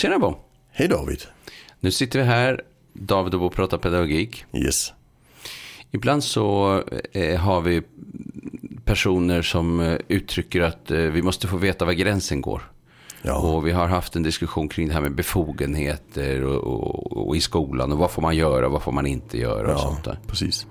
Tjena Bo. Hej David. Nu sitter vi här, David och Bo pratar pedagogik. Yes. Ibland så eh, har vi personer som eh, uttrycker att eh, vi måste få veta var gränsen går. Ja. Och vi har haft en diskussion kring det här med befogenheter och, och, och i skolan och vad får man göra och vad får man inte göra och ja, sånt där. precis.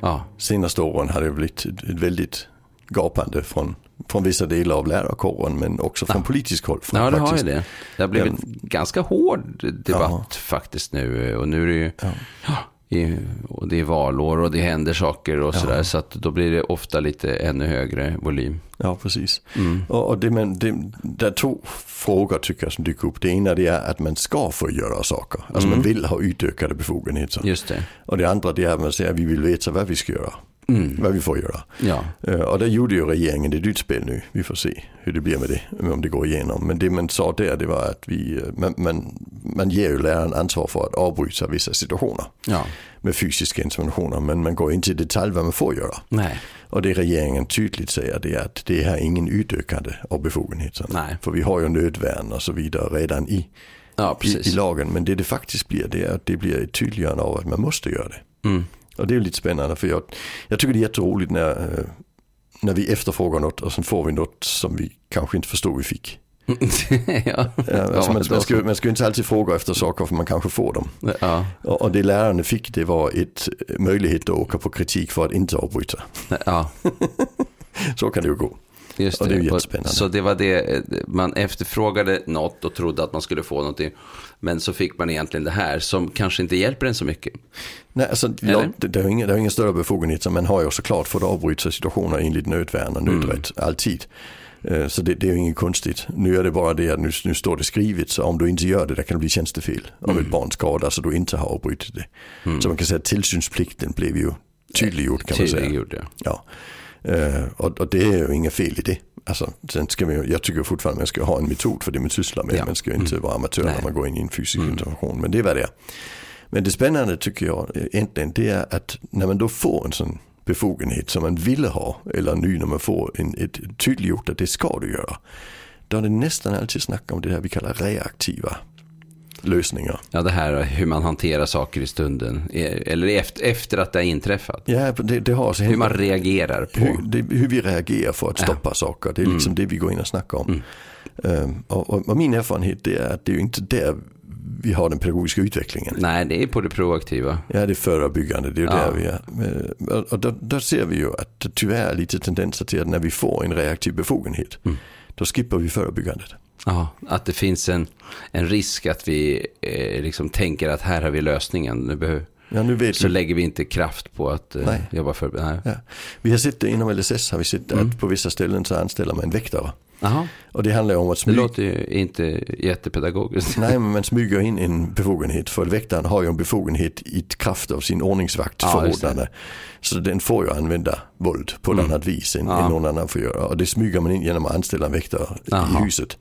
Ja, Senaste åren har det blivit ett väldigt gapande från, från vissa delar av lärarkåren men också från politiskt håll. ja det har ju det. Det har blivit ganska hård debatt Ja. faktiskt nu. Och nu är det ju, Ja. ja, i, och det är valår och det händer saker och sådär. Så att då blir det ofta lite ännu högre volym. Ja, precis. Mm. Och, och det, men, det, det är två frågor tycker jag som dyker upp. Det ena det är att man ska få göra saker. Alltså man vill ha utökade befogenheter. Mm. Just det. Och det andra det är att man säger att vi vill veta vad vi ska göra. Mm. Vad vi får göra. Ja, Eh, Och där gjorde ju regeringen ett utspel nu. Vi får se hur det blir med det, om det går igenom. Men det man sa där det var att vi, eh, man, man, man ger ju läraren ansvar för att avbryta vissa situationer ja, med fysiska interventioner. Men man går inte i detalj vad man får göra. nej, Och det regeringen tydligt säger det är att det här är ingen utökande av befogenheter. Nej. För vi har ju nödvärn och så vidare redan i, ja i, i lagen. Men det det faktiskt blir det är att det blir ett tydliggörande av att man måste göra det. Mm. Och det är lite spännande för jag, jag tycker det är jätteroligt när, eh, när vi efterfrågar något och sen får vi något som vi kanske inte förstod vi fick. ja, alltså man, man, ska, man ska inte alltid fråga efter saker för man kanske får dem. ja, Och, och det lärarna fick det var ett möjlighet att åka på kritik för att inte avbryta. ja, Så kan det ju gå. Just Och det. det är ju jättespännande. Så det var det, man efterfrågade något och trodde att man skulle få någonting. Men så fick man egentligen det här som kanske inte hjälper en så mycket. Nej, alltså, ja, Eller? det, det, är ingen, det är ingen större befogenhet som man har ju såklart fått avbryta situationer enligt nödvärn och nödrätt alltid. Eh, Så det, det är ju inget konstigt. Nu är det bara det att nu, nu står det skrivet så om du inte gör det, där kan det bli tjänstefel. Om ett barn skadas och du inte har avbrutit det. Så man kan säga att tillsynsplikten blev ju tydliggjord kan man säga. Tydliggjorde jag. Ja. Eh, och, och det är ju inget fel i det. Alltså, sen ska vi, jag tycker fortfarande man ska ha en metod för det man sysslar med. Ja. Man ska inte vara amatör Nej. när man går in i en fysisk intervention. Men det är vad det är. Men det spännande tycker jag eh, egentligen det är att när man då får en sån befogenhet som man ville ha eller ny när man får en, ett tydliggjort att det ska du göra. Då är det nästan alltid snack om det här vi kallar reaktiva lösningar. Ja, det här hur man hanterar saker i stunden. eh, Eller efter, efter att det har inträffat. Ja, det, det har alltså Hur man reagerar på. hur, det, hur vi reagerar för att stoppa saker. Det är liksom det vi går in och snackar om. Ehm, och, och, och min erfarenhet är att det är ju inte där vi har den pedagogiska utvecklingen. Nej, det är på det proaktiva. Ja, det är förebyggande, det är Ja. där vi är. Men- Och då, då ser vi ju att det tyvärr är lite tendenser till att när vi får en reaktiv befogenhet, då skippar vi förebyggandet. Ja, att det finns en, en risk att vi eh, liksom tänker att här har vi lösningen. Nu behöver, Ja, nu så vi. lägger vi inte kraft på att eh, Nej. jobba för... Nej. Ja. Vi har sett det inom LSS, har vi sett att på vissa ställen så anställer man väktare. Jaha, Och det handlar om att det smyga, låter ju inte jättepedagogiskt. Nej, men man smyger in en befogenhet. För väktaren har ju en befogenhet i kraft av sin ordningsvaktförordnande. så den får ju använda våld på ett annat vis än, Mm. Ja. än någon annan får göra. Och det smyger man in genom att anställa en väktare Jaha. Mm. i huset.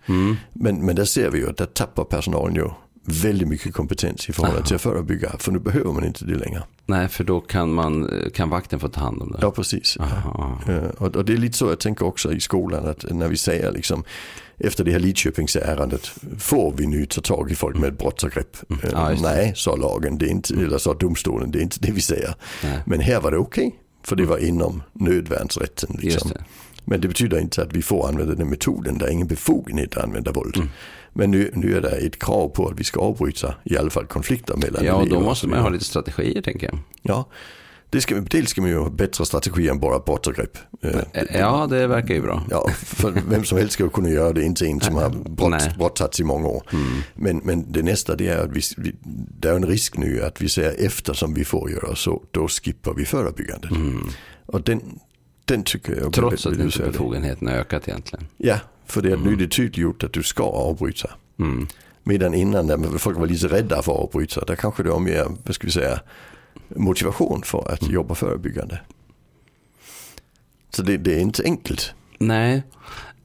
Men, men där ser vi ju att där tappar personalen ju väldigt mycket kompetens i förhållande till att förebygga. För nu behöver man inte det längre. Nej, för då kan, man, kan vakten få ta hand om det. Ja, precis. Aha. Eh, Och, och det är lite så jag tänker också i skolan att när vi säger liksom efter det här Lidköpingsärendet får vi nu ta tag i folk med ett brottsangrepp? Eh, Mm. Ja, just det. nej, sa lagen, det är inte, eller sa domstolen, det är inte det vi säger. Nej. Men här var det okej, för det var inom nödvärnsrätten. Liksom. Det. Men det betyder inte att vi får använda den metoden, det är ingen befogenhet att använda våld. Mm. Men nu, nu är det ett krav på att vi ska avbryta i alla fall konflikter mellan Ja, elever då måste man ha lite strategier, tänker jag. Ja, det ska, dels ska man ju ha bättre strategier än bara brottsangrepp. Eh, Ja, det verkar ju bra. Ja, för vem som helst ska kunna göra det, inte en som har brott. Mm. brottats i många år. Men, men det nästa det är att vi, vi, det är en risk nu att vi säger eftersom vi får göra så, då skippar vi förebyggandet. Och den, den tycker jag Mm. Trots att inte befogenheten har ökat egentligen. Ja, för det Mm. nu är det tydliggjort att du ska avbryta. Medan innan där folk var lite rädda för att avbryta, där kanske det var mer, vad ska vi säga, motivation för att Mm. jobba förebyggande. Så det, det är inte enkelt. Nej,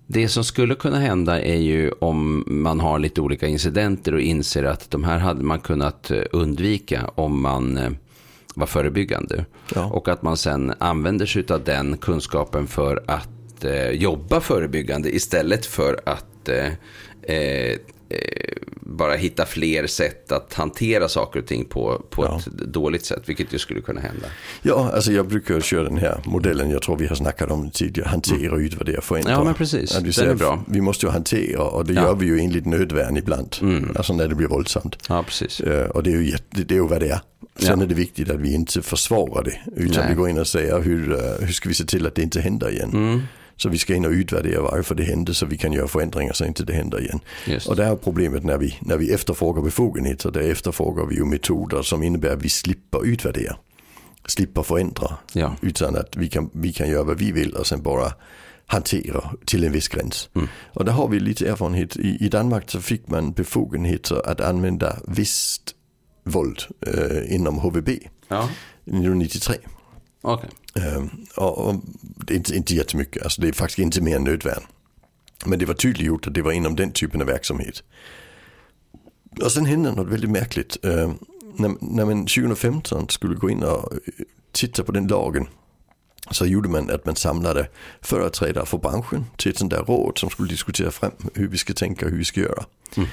det som skulle kunna hända är ju om man har lite olika incidenter och inser att de här hade man kunnat eh, undvika om man eh, var förebyggande. Ja. Och att man sen använder sig av den kunskapen för att eh, jobba förebyggande istället för att eh, eh, eh, bara hitta fler sätt att hantera saker och ting på, på Ja. ett dåligt sätt, vilket ju skulle kunna hända. Ja, alltså jag brukar köra den här modellen, jag tror vi har snackat om tidigare, hantera, utvärdera, förändra. Ja, men precis. Att vi, säger, är bra. vi måste ju hantera och det Ja. Mm. gör vi ju enligt nödvärn ibland. Alltså när det blir våldsamt. Ja, precis. Eh, Och det är ju, det är ju vad det är. Sen Ja. är det viktigt att vi inte försvarar det. Utan Nej. vi går in och säger hur, eh, hur ska vi se till att det inte händer igen. Mm. Så vi ska in och utvärdera varför det hände så vi kan göra förändringar så inte det händer igen. Just. Och det här är problemet när vi, när vi efterfrågar befogenheter. Där efterfrågar vi ju metoder som innebär att vi slipper utvärdera. Slipper förändra. Ja. Utan att vi kan, vi kan göra vad vi vill och sen bara hantera till en viss gräns. Mm. Och där har vi lite erfarenhet. I, I Danmark så fick man befogenheter att använda visst våld eh, inom HVB Ja, 1993. okej. Ehm, och, och det är inte, inte jättemycket, alltså det är faktiskt inte mer än nödvärn. Men det var tydliggjort att det var inom den typen av verksamhet. Och sen hände något väldigt märkligt. Ehm, när, när man 2015 skulle gå in och eh, titta på den lagen så gjorde man att man samlade företrädare för branschen till ett sånt där råd som skulle diskutera fram hur vi ska tänka och hur vi ska göra. Eh,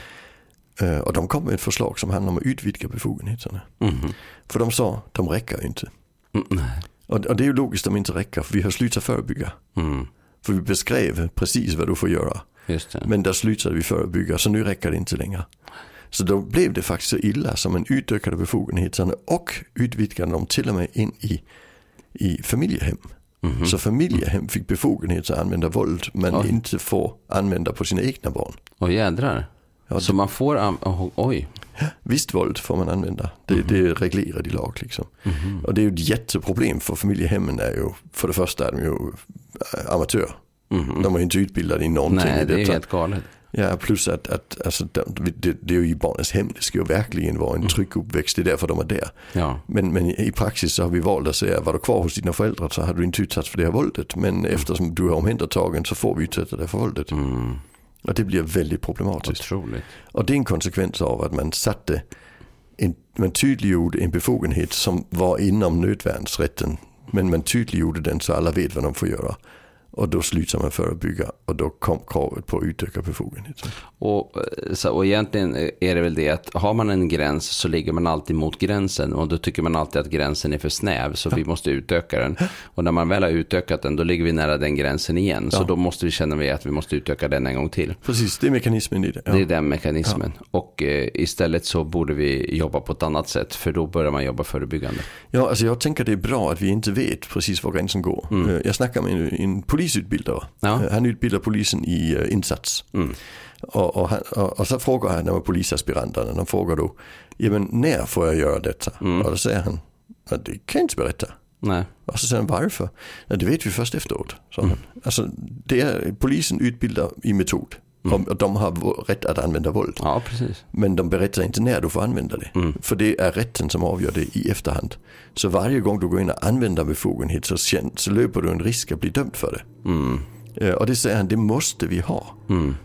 och de kom med ett förslag som handlar om att utvidga befogenheterna. Mhm. För de sa, de räcker inte. Mm. Och, det är ju logiskt de inte räcker, för vi har slutat förebygga. Mm. För vi beskrev precis vad du får göra. Men där slutade vi förebygga, så nu räcker det inte längre. Så då blev det faktiskt så illa som en utökade befogenheterna och utvidgade dem till och med in i, i familjehem. Mhm. Så familjehem fick befogenhet att använda våld men Oj. inte får använda på sina egna barn. Och jädrar. Ja, Så man får, an- oh, oj. Visst våld får man använda. Det, Mhm. det är reglerat i lag liksom. Och det är ju ett jätteproblem för familjehemmen är ju, för det första är de ju äh, amatör. De är ju inte utbildade i någonting. Nej, i det är detta. helt galet. Ja, plus att, att alltså, det, det, är ju i barnens hem, det ska ju verkligen vara Mm. en trygg uppväxt, det är därför de är där. Ja. Men, men i praxis så har vi valt att säga, var du kvar hos dina föräldrar så hade du inte utsatts för det här våldet. Men Mm. eftersom du är omhändertagen så får vi utsätta dig för våldet. Mm. Och det blir väldigt problematiskt. Otroligt. Och det är en konsekvens av att man satte, en, man tydliggjorde en befogenhet som var inom nödvärnsrätten. Men man tydliggjorde den så alla vet vad de får göra. Och då slutar man förebygga och då kom kravet på utökad befogenhet. Och, eh, så, och egentligen är det väl det att har man en gräns så ligger man alltid mot gränsen och då tycker man alltid att gränsen är för snäv så vi måste utöka den. Och när man väl har utökat den då ligger vi nära den gränsen igen. Så Ja. då måste vi känna att vi måste utöka den en gång till. Precis, det är mekanismen i det. Ja. Det är den mekanismen. Och eh, istället så borde vi jobba på ett annat sätt för då börjar man jobba förebyggande. Ja, alltså jag tänker det är bra att vi inte vet precis var gränsen går. Eh, Jag snackar med en, en polisutbildare. Ja. Eh, Han utbildar polisen i uh, insats. Och, och, han, och, och så frågar han de polisaspiranterna, de frågar då, ja men när får jag göra detta? Och då säger han, ja, det kan jag inte berätta. Nej. Och så säger han varför? Ja, det vet vi först efteråt. sa han. Alltså, det är, polisen utbildar i metod. Och, och de har rätt att använda våld. Ja, precis. Men de berättar inte när du får använda det. För det är rätten som avgör det i efterhand. Så varje gång du går in och använder befogenhet så, så löper du en risk att bli dömd för det. Eh, Och det säger han, det måste vi ha.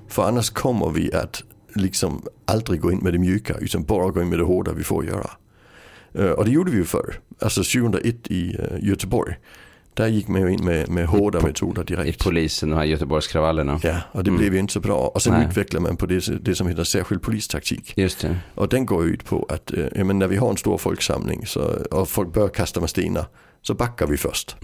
För annars kommer vi att liksom aldrig gå in med det mjuka utan bara gå in med det hårda vi får göra. Eh, Och det gjorde vi ju förr. Alltså 2001 i eh, Göteborg. Där gick man ju in med, med hårda metoder I direkt. polisen, de här Göteborgskravallerna. Ja, och det blev ju inte så bra. Och sen Nej. utvecklar man på det, det som heter särskild polistaktik. Just det. Och den går ut på att eh, ja, men när vi har en stor folksamling så, och folk börjar kasta med stenar så backar vi först.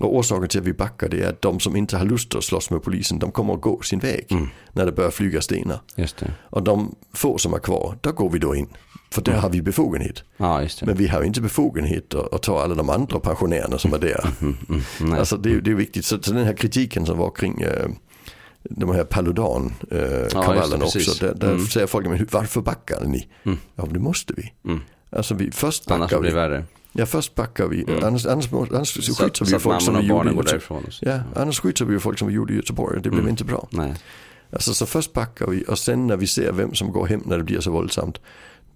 Och orsaken till att vi backar det är att de som inte har lust att slåss med polisen de kommer att gå sin väg när det börjar flyga stenar. Just det. Och de få som är kvar, där går vi då in. För där har vi befogenhet. Ja. Men vi har inte befogenhet att, ta alla de andra pensionärerna som är där. Nej. Alltså det, är- det är viktigt. Så, så den här kritiken som var kring eh, de här Paludan eh, också. Där, där säger folk, men varför backar ni? Ja, det måste vi. Alltså vi, först Annars backar blir vi. det värre. Ja, först backar vi. Annars, annars, annars så skjuter vi så folk som vi gjorde i Göteborg. Ja, annars skjuter vi folk som vi gjorde i Göteborg. Det blev inte bra. Nej. Alltså så först backar vi och sen när vi ser vem som går hem när det blir så våldsamt.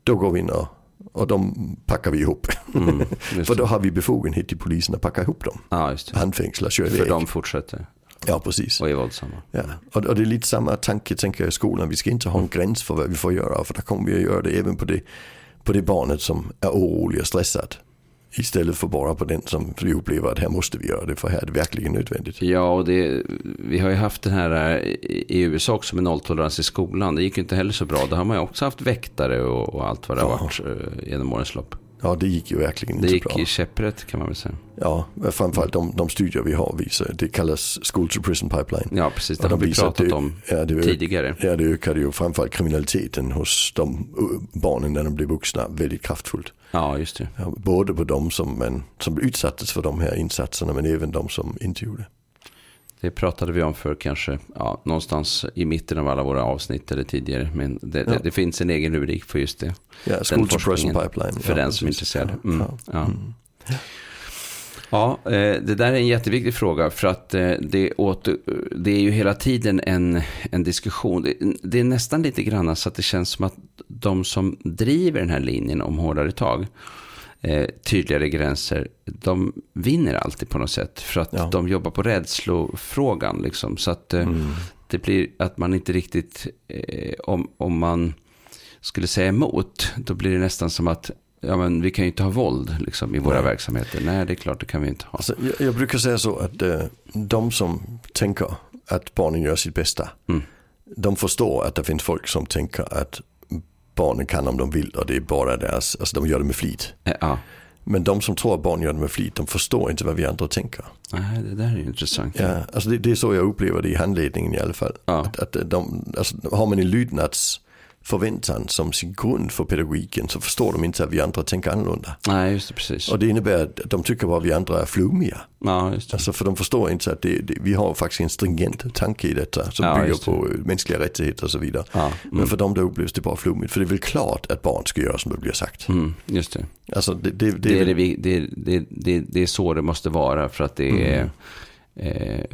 Då går vi in och, och de packar vi ihop. Mm, För då har vi befogenhet till polisen att packa ihop dem. Ja, just det. Handfängsla, För iväg. de fortsätter Ja, precis. och är våldsamma. Ja. Och, och det är lite samma tanke tänker jag i skolan. Vi ska inte ha en gräns för vad vi får göra. För då kommer vi att göra det även på det, på det barnet som är orolig och stressad. Istället för bara på den som vi upplever att här måste vi göra det för här är det verkligen nödvändigt. Ja, och det, vi har ju haft den här eh, i USA också med nolltolerans i skolan. Det gick ju inte heller så bra. Då har man ju också haft väktare och, och allt vad det har varit eh, genom årens lopp. Ja, det gick ju verkligen inte bra. bra. Det gick käpprätt kan man väl säga. Ja, framförallt de, de studier vi har visar, det kallas school to prison pipeline. Ja, precis. Det har de vi pratat det, om ja, det, tidigare. Ja, det ökade ju framförallt kriminaliteten hos de barnen när de blev vuxna väldigt kraftfullt. Ja, just det. Ja, både på de som, men, som utsattes för de här insatserna men även de som inte gjorde. Det pratade vi om för kanske ja, någonstans i mitten av alla våra avsnitt eller tidigare. Men det, ja. det, det finns en egen rubrik för just det. Ja, den forskningen pipeline. För den som är intresserad. Mm, ja. Mm. Ja, eh, det där är en jätteviktig fråga för att eh, det, åter, det är ju hela tiden en, en diskussion. Det är nästan lite grann så att det känns som att de som driver den här linjen om hårdare tag eh, tydligare gränser, de vinner alltid på något sätt. För att ja. de jobbar på rädslofrågan. Liksom, så att eh, mm. det blir att man inte riktigt, eh, om, om man skulle säga emot, då blir det nästan som att ja, men vi kan ju inte ha våld liksom, i våra Nej. verksamheter. Nej, det är klart, det kan vi inte ha. Alltså, jag, jag, brukar säga så att eh, de som tänker att barnen gör sitt bästa, mm. de förstår att det finns folk som tänker att barnen kan om de vill och det är bara deras, alltså de gör det med flit. Ja. Men de som tror att barn gör det med flit, de förstår inte vad vi andra tänker. Nej, det där är intressant. Ja, alltså det, det, är så jag upplever det i handledningen i alla fall. Ja. Att, att de, alltså, har man en lydnads förväntan som sin grund för pedagogiken så förstår de inte att vi andra tänker annorlunda. Nej, just det, precis. Och det innebär att de tycker bara att vi andra är flummiga. Ja, just det. Alltså för de förstår inte att det, det, vi har faktiskt en stringent tanke i detta som ja, bygger på mänskliga rättigheter och så vidare. Ja, mm. Men för dem då upplevs det bara flummigt. För det är väl klart att barn ska göra som det blir sagt. Mm, just det. Alltså det, det, det, är, det, det, det, det, det är så det måste vara för att det är mm. Eh,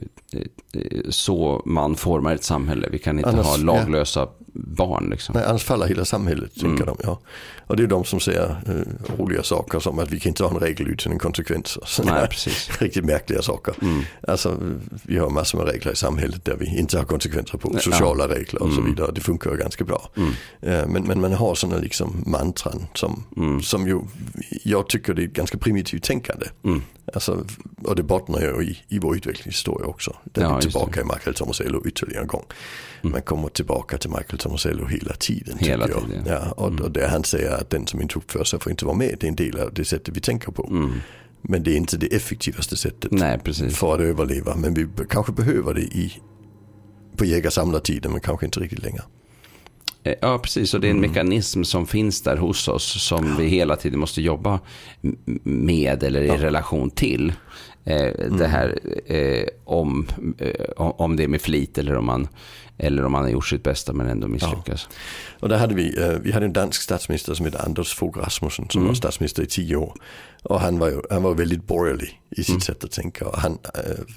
så man formar ett samhälle. Vi kan inte annars, ha laglösa ja. barn. Liksom. Nej, annars faller hela samhället, tänker mm. de. Ja. Och det är de som säger eh, roliga saker som att vi kan inte ha en regel utan en konsekvens. Nej, precis. Riktigt märkliga saker. Mm. Alltså, vi har massor med regler i samhället där vi inte har konsekvenser på. Sociala ja. regler och mm. så vidare. Det funkar ganska bra. Mm. Eh, men, men man har sådana liksom mantran som, mm. som ju, jag tycker det är ett ganska primitivt tänkande. Mm. Alltså, och det bottnar ju i, i vår utvecklingshistoria också. Den ja, är tillbaka i Michael Tomasello ytterligare en gång. Mm. Man kommer tillbaka till Michael Tomasello hela tiden. Hela tiden. Ja, och, mm. och det han säger att den som inte uppför sig får inte vara med. Det är en del av det sättet vi tänker på. Mm. Men det är inte det effektivaste sättet Nej, för att överleva. Men vi kanske behöver det i, på jägarsamlartiden men kanske inte riktigt längre. Eh, ja, precis. Och det är en mm. mekanism som finns där hos oss som vi hela tiden måste jobba med eller i ja. relation till. Eh, mm. Det här eh, om, eh, om det är med flit eller om man eller om man har gjort sitt bästa men ändå misslyckas. Ja. Och där hade vi, vi hade en dansk statsminister som hette Anders Fogh Rasmussen som mm. var statsminister i tio år. Och han var ju han var väldigt borgerlig i sitt mm. sätt att tänka. Och han,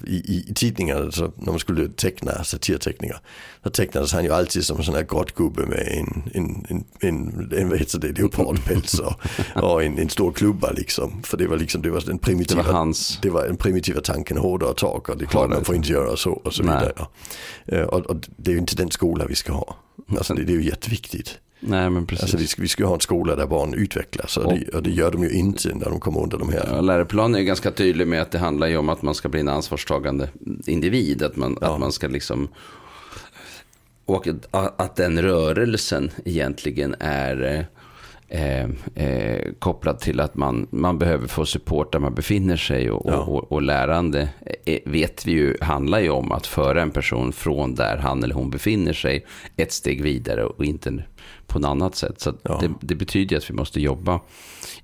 i, i tidningarna, så när man skulle teckna satirteckningar, så tecknades han ju alltid som en sån här grottgubbe med en, en, en, en, en vad heter det, leopardpäls och, och en, en, stor klubba liksom. För det var liksom, det var den primitiva, det var hans... det var den primitiva tanken, hårdare tak och det är klart man får inte göra så och så vidare. Ja. Och, och, det är ju inte den skola vi ska ha. Alltså det, det är ju jätteviktigt. Nej, men precis. Alltså vi ska, vi ska ha en skola där barn utvecklas och, och, det, och det gör de ju inte när de kommer under de här. Ja, läroplanen är ganska tydlig med att det handlar om att man ska bli en ansvarstagande individ. Att man, ja. att man ska liksom och att den rörelsen egentligen är eh, eh, kopplad till att man, man behöver få support där man befinner sig. Och, ja. och, och, lärande eh, vet vi ju handlar ju om att föra en person från där han eller hon befinner sig ett steg vidare och inte på något annat sätt. Så ja. det, det, betyder att vi måste jobba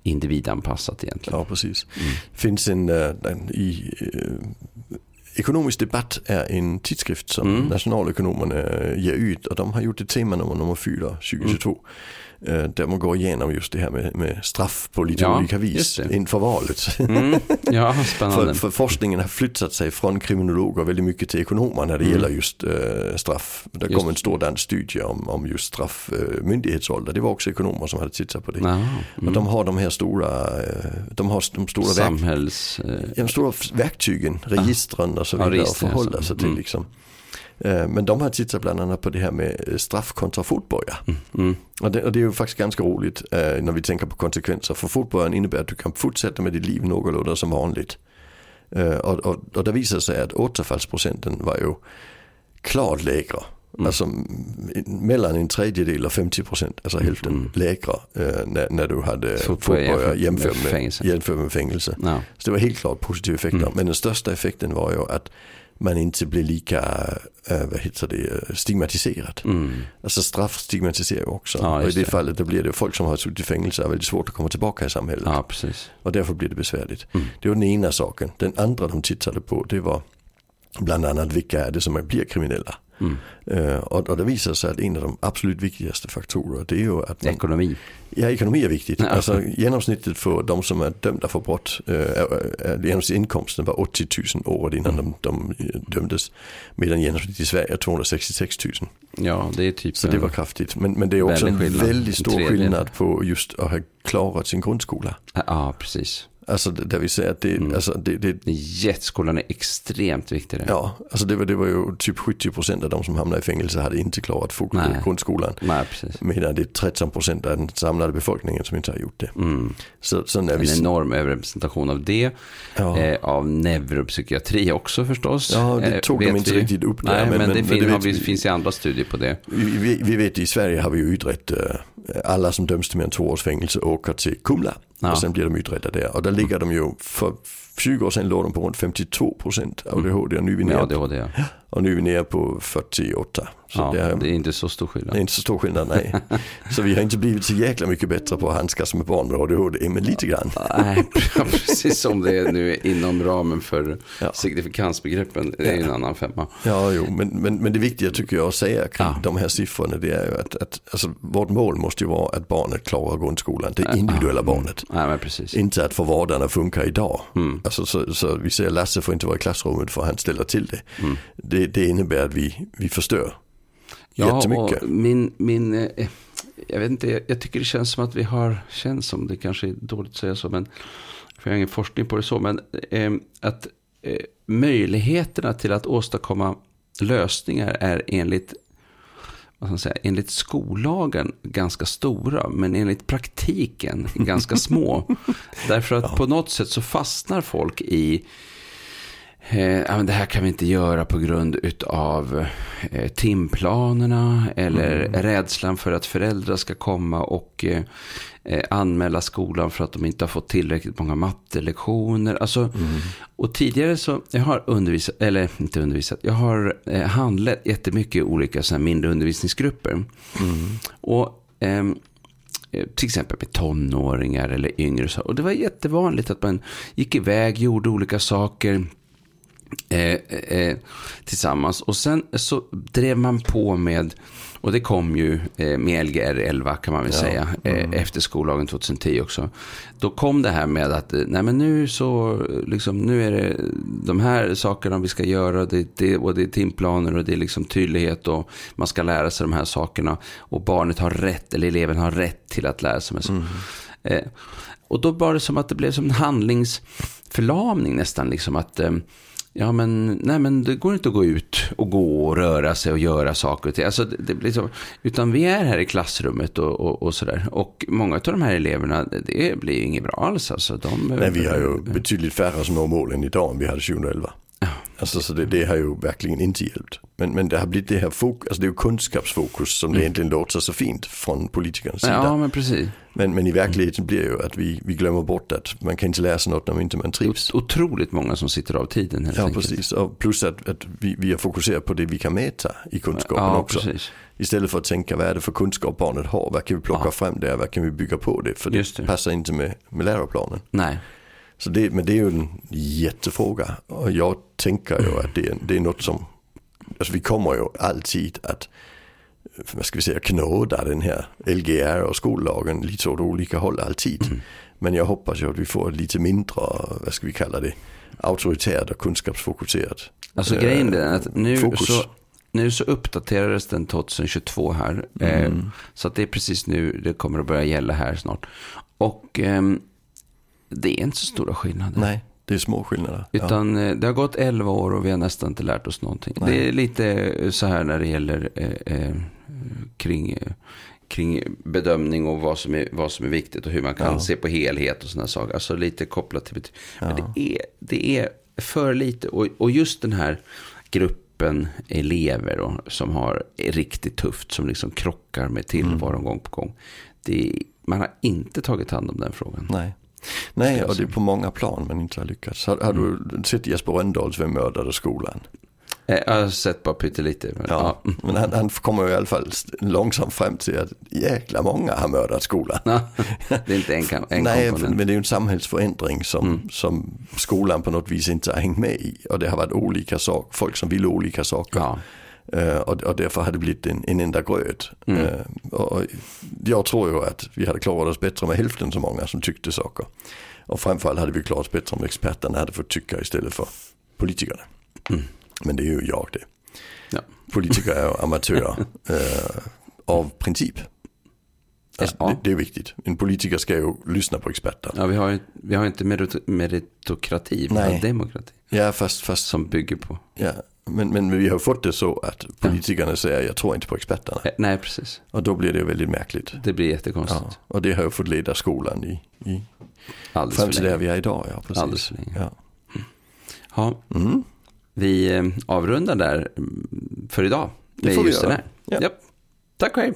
individanpassat egentligen. Ja, precis. Mm. finns en, eh, en i, uh, Ekonomisk debatt är en tidskrift som mm. nationalekonomerna ger ut och de har gjort ett tema nummer, nummer 4 2022. Mm. Eh, där man går igenom just det här med, med straff på lite ja, olika vis inför valet. Mm. Ja, spännande. för, för, forskningen har flyttat sig från kriminologer väldigt mycket till ekonomer när det mm. gäller just uh, straff. Det kom en stor dansk studie om, om just straff, uh, myndighetsålder. Det var också ekonomer som hade tittat på det. Mm. Och de har de här stora, uh, de har de stora, Samhälls, verk, de stora verktygen, registren och så vidare ja, att förhålla sig till. Mm. Liksom. Eh, Men de har tittat bland annat på det här med eh, straff kontra fotboja. Mm. Och det, och det är ju faktiskt ganska roligt eh, när vi tänker på konsekvenser. För fotbollen innebär att du kan fortsätta med ditt liv någorlunda som vanligt. Och, och, och det visar sig att återfallsprocenten var ju klart lägre. Alltså m- mellan en tredjedel och 50 procent, alltså hälften lägre eh, när, när du hade Fotboja jämfört med med, fängelse. jämfört med fängelse. Ja. Så det var helt klart positiva effekter. Mm. Men den största effekten var ju att man inte blir lika, äh, vad heter det, stigmatiserad. Mm. Alltså straff stigmatiserar ju också. Ja, och i det, det. fallet då blir det folk som har suttit i fängelse är väldigt svårt att komma tillbaka i samhället. ja. Och därför blir det besvärligt. Mm. Det var den ena saken. Den andra de tittade på det var bland annat vilka är det som blir kriminella. Mm. Eh, och, och det visar sig att en av de absolut viktigaste faktorerna det är ju att man, Ekonomi. Ja, ekonomi är viktigt. Ja. Alltså, genomsnittet för de som är dömda för brott, äh, genomsnittsinkomsten var 80 000 året innan Mm. de, de eh, dömdes. Medan genomsnittet i Sverige är 266 000. Ja, det är typ... Så det var kraftigt. Men, men det är också en väldigt stor skillnad på just att ha klarat sin grundskola. Ja, precis. Alltså det- där vi säger att det, Mm. alltså, det, det Jetskolan är extremt viktig där. Ja, alltså det var, det var ju typ 70% av de som hamnade i fängelse hade inte klarat Nej. grundskolan. Nej, precis. Medan det är 13% av den samlade befolkningen som inte har gjort det. Mm. Så, så när En vi... enorm överrepresentation av det. Ja. Eh, av neuropsykiatri också förstås. Ja, det Eh, tog de vet inte vi. riktigt upp där, Nej, men, men- men- det men fin, det har vet vi, finns ju andra studier på det. Vi, vi, vi vet i Sverige har vi ju utrett eh, alla som döms till mer än två års fängelse åker till Kumla. Ja. Och sen blir de utredda där. Och där ligger de ju, för 20 år sedan låg de på runt 52% ADHD och nu är vi nere, ADHD, ja. och nu är vi nere på 48. Så ja det, är, det är inte så stor det är skillnad. inte så stor skillnad, nej. så vi har inte blivit så jäkla mycket bättre på att handskas med barn med ADHD, men lite grann. Nej, precis som det är nu inom ramen för Ja. signifikansbegreppen. Det är en annan femma. Ja, jo, men, men, men det viktiga tycker jag att säga kring de här siffrorna det är ju att, att alltså, vårt mål måste ju vara att barnet klarar grundskolan, det individuella barnet. Nej. Inte att få vardagen att funka idag. Mm. Alltså, så, så vi säger Lasse får inte vara i klassrummet för han ställer till det. Mm. Det, det innebär att vi, vi förstör Ja, jättemycket. och min, min eh, jag vet inte, jag tycker det känns som att vi har, känns som, det kanske är dåligt att säga så, men för jag har ingen forskning på det så, men eh, att eh, möjligheterna till att åstadkomma lösningar är enligt vad säga, enligt skollagen ganska stora, men enligt praktiken ganska små. Därför att på något sätt så fastnar folk i Eh, det här kan vi inte göra på grund av eh, timplanerna eller rädslan för att föräldrar ska komma och eh, eh, anmäla skolan för att de inte har fått tillräckligt många mattelektioner. Alltså, Och tidigare så, jag har undervisat, eller inte undervisat, jag har eh, handlett jättemycket olika så här mindre undervisningsgrupper. Och ehm, eh, till exempel med tonåringar eller yngre. Och det var jättevanligt att man gick iväg, gjorde olika saker eh, eh, tillsammans. Och sen så drev man på med, och det kom ju eh, med Lgr 11 kan man väl säga, eh, efter skollagen 2010 också. Då kom det här med att, eh, nej men nu så, eh, liksom, nu är det de här sakerna vi ska göra, det, det, och det är timplaner och det är liksom tydlighet och man ska lära sig de här sakerna. Och barnet har rätt, eller eleven har rätt till att lära sig. Eh, och då var det som att det blev som en handlingsförlamning nästan. Liksom att, eh, ja men, nej men det går inte att gå ut och gå och röra sig och göra saker och ting. Alltså, det, det blir så, utan vi är här i klassrummet och, och, och sådär. Och många av de här eleverna, det blir ju inget bra alls. Alltså, de, Nej, vi har ju betydligt färre som når målen idag än vi hade 2011. Alltså, så det, det har ju verkligen inte hjälpt. Men, men det har blivit det här fokus, alltså det är ju kunskapsfokus som det egentligen låter så fint från politikernas sida. Ja, men precis. Men, men i verkligheten blir ju att vi, vi glömmer bort att man kan inte sig något om inte man trivs. Otroligt många som sitter av tiden helt Ja, enkelt. precis. Och plus att, att vi, vi har fokuserat på det vi kan mäta i kunskapen Ja, också. precis. Istället för att tänka vad är det för kunskap barnet har, vad kan vi plocka Ja. fram där, vad kan vi bygga på det, för det, det. passar inte med, med läroplanen. Nej. Så det, men det är ju en jättefråga och jag tänker ju att det är, det är något som, alltså vi kommer ju alltid att, vad ska vi säga, knåda den här LGR och skollagen lite åt olika håll alltid. Men jag hoppas ju att vi får lite mindre, vad ska vi kalla det, auktoritärt och kunskapsfokuserat. Alltså eh, grejen är att nu fokus. så, nu så uppdaterades den 2022 här. Eh, så att det är precis nu det kommer att börja gälla här snart. Och ehm, det är inte så stora skillnader. Nej. det är små skillnader. Utan ja. det har gått 11 år och vi har nästan inte lärt oss någonting. Nej. Det är lite så här när det gäller eh, eh, kring, kring bedömning och vad som, är, vad som är viktigt och hur man kan ja. se på helhet och sådana saker. Alltså lite kopplat till betyg. Men det är, det är för lite. Och, och just den här gruppen elever då, som har riktigt tufft, som liksom krockar med tillvaron mm. gång på gång. Det, man har inte tagit hand om den frågan. Nej. Nej, och det är på många plan man inte har lyckats. Har, har mm. du sett Jesper Rönndahls Vem mördade skolan? Eh, jag har sett bara pyttelite. Men, ja, ja. men han, han, kommer i alla fall långsamt fram till att jäkla många har mördat skolan. Ja, det är inte en, en Nej, komponent. men det är ju en samhällsförändring som, mm. som skolan på något vis inte har hängt med i. Och det har varit olika saker, folk som ville olika saker. Uh, och, och, därför har det blivit en, en enda gröt. Mm. Uh, och jag tror ju att vi hade klarat oss bättre med hälften så många som tyckte saker. Och framförallt hade vi klarat oss bättre om experterna hade fått tycka istället för politikerna. Mm. Men det är ju jag det. Ja. Politiker är amatörer uh, av princip. Alltså, ja. det, det, är viktigt. En politiker ska ju lyssna på experter. Ja, vi har ju, vi har inte meritokrati, vi har demokrati. Ja, fast, fast... Som bygger på. Ja, men, men vi har fått det så att politikerna säger jag tror inte på experterna. Eh, nej, precis. Och då blir det väldigt märkligt. Det blir jättekonstigt. Ja, och det har ju fått leda skolan i, i fram till där vi är idag. Ja, precis. Alldeles för länge. Ja. ja. Mm. Vi eh, avrundar där mm, för idag. Det får vi göra. Ja. Tack och hej.